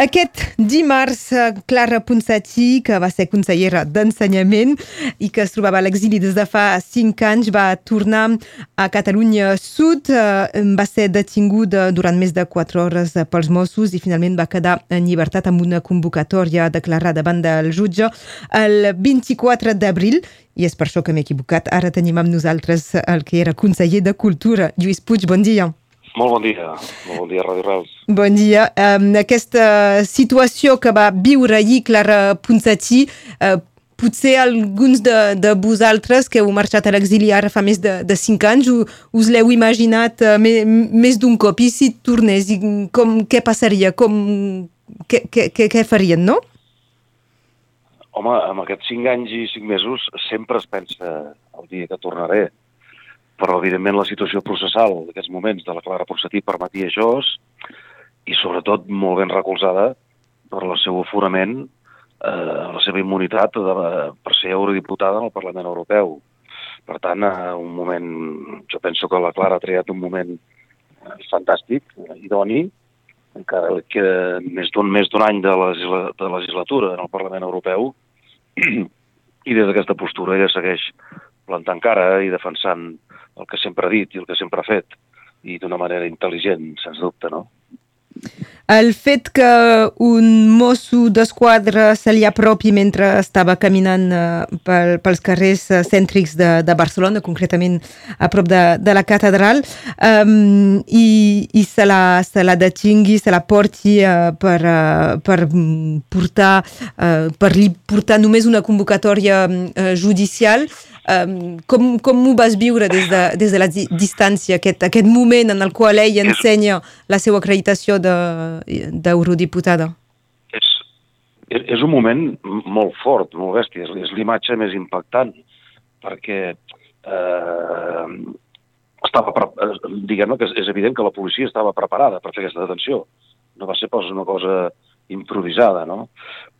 Aquest dimarts, eh, Clara Ponsatí, que va ser consellera d'Ensenyament i que es trobava a l'exili des de fa cinc anys, va tornar a Catalunya Sud, eh, va ser detinguda durant més de quatre hores pels Mossos i finalment va quedar en llibertat amb una convocatòria declarada davant del jutge el 24 d'abril i és per això que m'he equivocat. Ara tenim amb nosaltres el que era conseller de Cultura, Lluís Puig. Bon dia. Molt bon dia, molt bon dia, Ràdio Reus. Bon dia. Um, aquesta situació que va viure ahir Clara Ponsatí, uh, potser alguns de, de vosaltres que heu marxat a l'exili ara fa més de, de cinc anys u, us l'heu imaginat uh, me, més d'un cop. I si tornés, i com, què passaria? Com, què, què, què farien, no? Home, amb aquests cinc anys i cinc mesos sempre es pensa el dia que tornaré però evidentment la situació processal d'aquests moments de la Clara Ponsatí permetia això i sobretot molt ben recolzada per el seu aforament, eh, la seva immunitat de, per ser eurodiputada en el Parlament Europeu. Per tant, eh, un moment, jo penso que la Clara ha triat un moment eh, fantàstic, idoni, encara que més d'un més d'un any de, legisla, de legislatura en el Parlament Europeu, i des d'aquesta postura ella segueix plantant cara i defensant el que sempre ha dit i el que sempre ha fet, i d'una manera intel·ligent, sens dubte, no? El fet que un mosso d'esquadra se li apropi mentre estava caminant uh, pel, pels carrers uh, cèntrics de, de Barcelona, concretament a prop de, de la catedral, um, i, i se, la, se la detingui, se la porti uh, per, uh, per portar, uh, per li portar només una convocatòria uh, judicial, Um, com, com ho vas viure des de, des de la di distància, aquest, aquest moment en el qual ell ensenya la seva acreditació d'eurodiputada? De, és, és un moment molt fort, molt bèstia, és, és l'imatge més impactant, perquè eh, estava, diguem que és evident que la policia estava preparada per fer aquesta detenció. No va ser pas una cosa improvisada, no?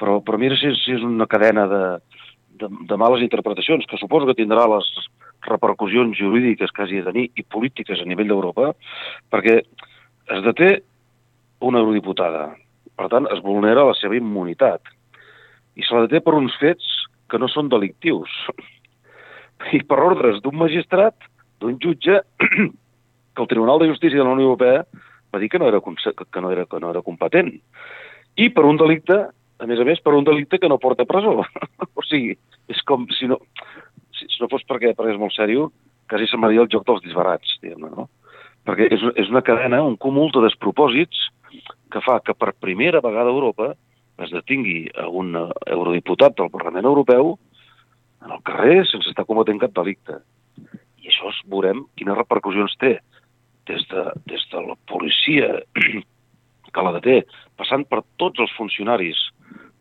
Però, però mira si, si és una cadena de, de, de males interpretacions, que suposo que tindrà les repercussions jurídiques que hagi de tenir i polítiques a nivell d'Europa, perquè es deté una eurodiputada. Per tant, es vulnera la seva immunitat. I se la deté per uns fets que no són delictius. I per ordres d'un magistrat, d'un jutge, que el Tribunal de Justícia de la Unió Europea va dir que no era, que no era, que no era competent. I per un delicte a més a més, per un delicte que no porta presó. o sigui, és com si no... Si, si no fos perquè, perquè és molt sèrio, quasi se'n va dir el joc dels disbarats, diguem-ne, no? Perquè és, és una cadena, un cúmul de despropòsits que fa que per primera vegada a Europa es detingui a un eurodiputat del Parlament Europeu en el carrer sense estar cometent cap delicte. I això es veurem quines repercussions té des de, des de la policia que la deté, passant per tots els funcionaris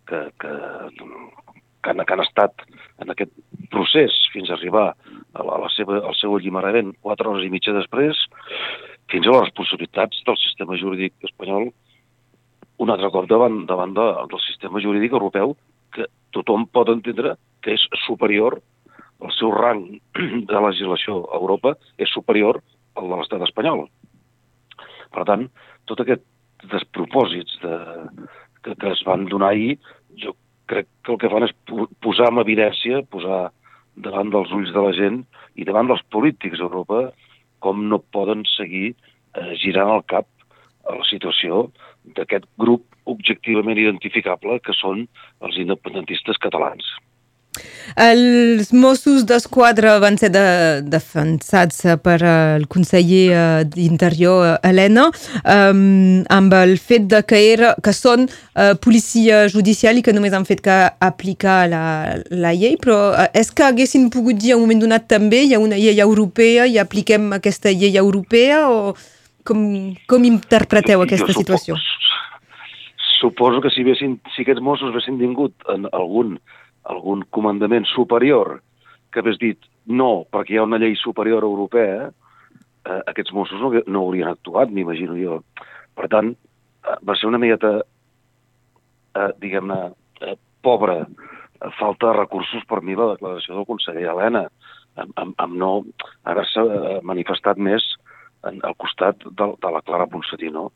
que, que, que, han, que han estat en aquest procés fins a arribar a la, a la seva, al seu alliberament quatre hores i mitja després, fins a les responsabilitats del sistema jurídic espanyol un altre cop davant, davant de, del sistema jurídic europeu que tothom pot entendre que és superior, el seu rang de legislació a Europa és superior al de l'estat espanyol. Per tant, tot aquest despropòsits de, que, que es van donar ahir, jo crec que el que fan és posar en evidència, posar davant dels ulls de la gent i davant dels polítics d'Europa com no poden seguir eh, girant el cap a la situació d'aquest grup objectivament identificable que són els independentistes catalans. Els Mossos d'Esquadra van ser de, defensats per el conseller eh, d'Interior, eh, Helena, um, amb el fet de que, era, que són uh, policia judicial i que només han fet que aplicar la, la llei, però uh, és que haguessin pogut dir un moment donat també hi ha una llei europea i apliquem aquesta llei europea o com, com interpreteu aquesta situació? Suposo, suposo que si, vessin, si aquests Mossos haguessin tingut en algun algun comandament superior que hagués dit no, perquè hi ha una llei superior europea, eh, aquests Mossos no, no haurien actuat, m'imagino jo. Per tant, eh, va ser una miqueta, eh, diguem-ne, eh, pobra, eh, falta de recursos per mi la declaració del conseller Helena, amb, amb, amb no haver-se eh, manifestat més en, al costat de, de la Clara Ponsatí, no?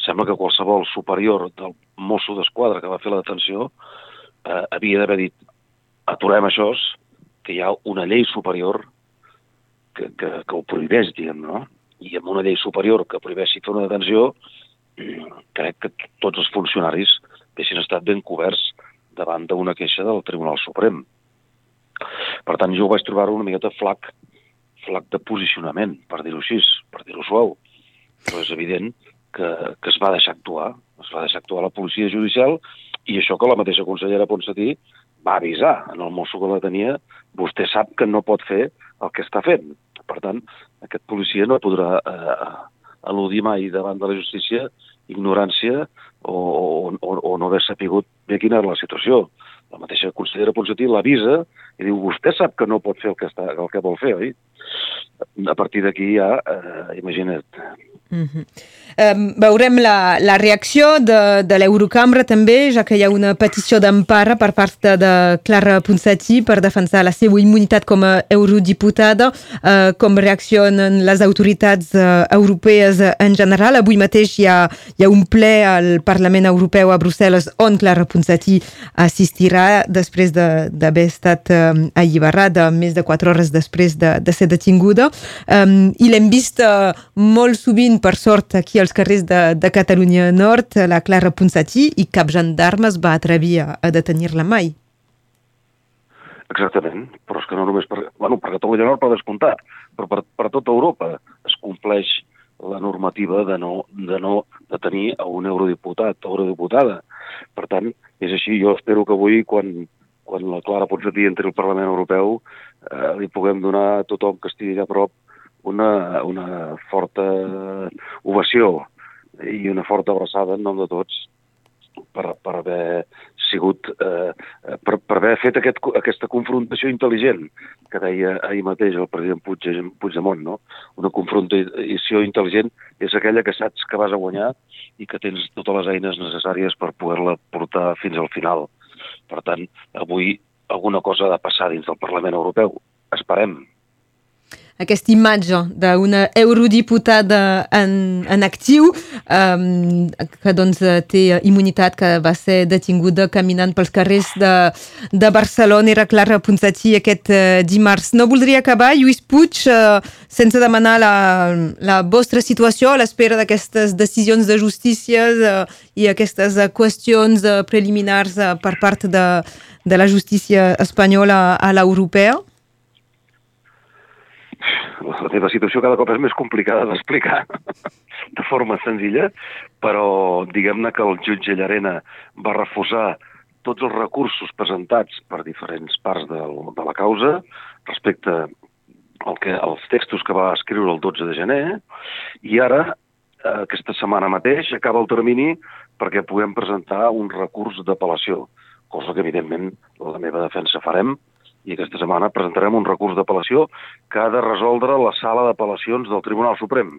Sembla que qualsevol superior del mosso d'esquadra que va fer la detenció eh, havia d'haver dit aturem això, que hi ha una llei superior que, que, que ho prohibeix, diguem, no? I amb una llei superior que prohibeixi fer una detenció, crec que tots els funcionaris haguessin estat ben coberts davant d'una queixa del Tribunal Suprem. Per tant, jo ho vaig trobar una miqueta flac, flac de posicionament, per dir-ho així, per dir-ho suau. Però és evident que, que es va deixar actuar, es va deixar actuar la policia judicial i això que la mateixa consellera Ponsatí va avisar en el mosso que la tenia, vostè sap que no pot fer el que està fent. Per tant, aquest policia no podrà eh, al·ludir mai davant de la justícia ignorància o, o, o, o no haver sapigut bé quina era la situació. La mateixa consellera Ponsatí l'avisa i diu, vostè sap que no pot fer el que, està, el que vol fer, oi? A partir d'aquí ja, eh, imagina't, Mm -hmm. um, veurem la, la reacció de, de l'Eurocambra també, ja que hi ha una petició d'empara per part de, de Clara Ponsatí per defensar la seva immunitat com a eurodiputada, uh, com reaccionen les autoritats uh, europees en general. Avui mateix hi ha, hi ha un ple al Parlament Europeu a Brussel·les on Clara Ponsatí assistirà després d'haver de, estat uh, alliberada més de quatre hores després de, de ser detinguda. Um, I l'hem vist uh, molt sovint per sort aquí als carrers de, de Catalunya Nord la Clara Ponsatí i cap gendarme es va atrevir a, a detenir-la mai. Exactament, però és que no només per, bueno, per Catalunya Nord per descomptat, però per, per tota Europa es compleix la normativa de no, de no detenir a un eurodiputat o eurodiputada. Per tant, és així, jo espero que avui, quan, quan la Clara Ponsatí entri al Parlament Europeu, eh, li puguem donar a tothom que estigui a prop una, una forta ovació i una forta abraçada en nom de tots per, per haver sigut, eh, per, per haver fet aquest, aquesta confrontació intel·ligent que deia ahir mateix el president Puigdemont, no? Una confrontació intel·ligent és aquella que saps que vas a guanyar i que tens totes les eines necessàries per poder-la portar fins al final. Per tant, avui alguna cosa ha de passar dins del Parlament Europeu. Esperem, aquesta imatge d'una eurodiputada en, en actiu um, que doncs té immunitat, que va ser detinguda caminant pels carrers de, de Barcelona, era Clara Ponsatí aquest uh, dimarts. No voldria acabar, Lluís Puig, uh, sense demanar la, la vostra situació a l'espera d'aquestes decisions de justícia uh, i aquestes uh, qüestions uh, preliminars uh, per part de, de la justícia espanyola a l'europea? La meva situació cada cop és més complicada d'explicar de forma senzilla, però diguem-ne que el jutge Llarena va refusar tots els recursos presentats per diferents parts del, de la causa respecte al que, als textos que va escriure el 12 de gener i ara, aquesta setmana mateix, acaba el termini perquè puguem presentar un recurs d'apel·lació, cosa que evidentment la meva defensa farem i aquesta setmana presentarem un recurs d'apel·lació que ha de resoldre la sala d'apel·lacions del Tribunal Suprem,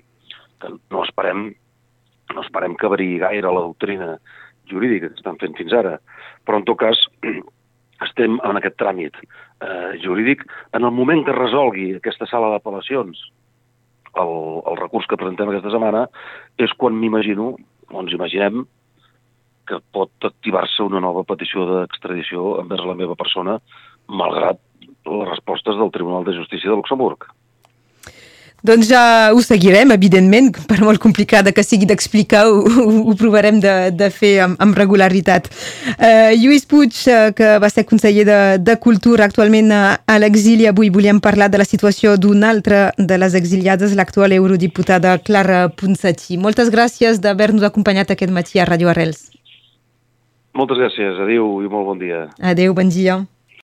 que no esperem, no esperem que variï gaire la doctrina jurídica que estan fent fins ara, però en tot cas estem en aquest tràmit eh, jurídic. En el moment que resolgui aquesta sala d'apel·lacions el, el recurs que presentem aquesta setmana és quan m'imagino, o ens imaginem, que pot activar-se una nova petició d'extradició envers la meva persona malgrat les respostes del Tribunal de Justícia de Luxemburg. Doncs ja ho seguirem, evidentment, per molt complicada que sigui d'explicar, ho, ho, ho provarem de, de fer amb, amb regularitat. Uh, Lluís Puig, uh, que va ser conseller de, de Cultura actualment a, a l'exili, avui volíem parlar de la situació d'una altra de les exiliades, l'actual eurodiputada Clara Ponsatí. Moltes gràcies d'haver-nos acompanyat aquest matí a Radio Arrels. Moltes gràcies, adeu i molt bon dia. Adeu, bon dia.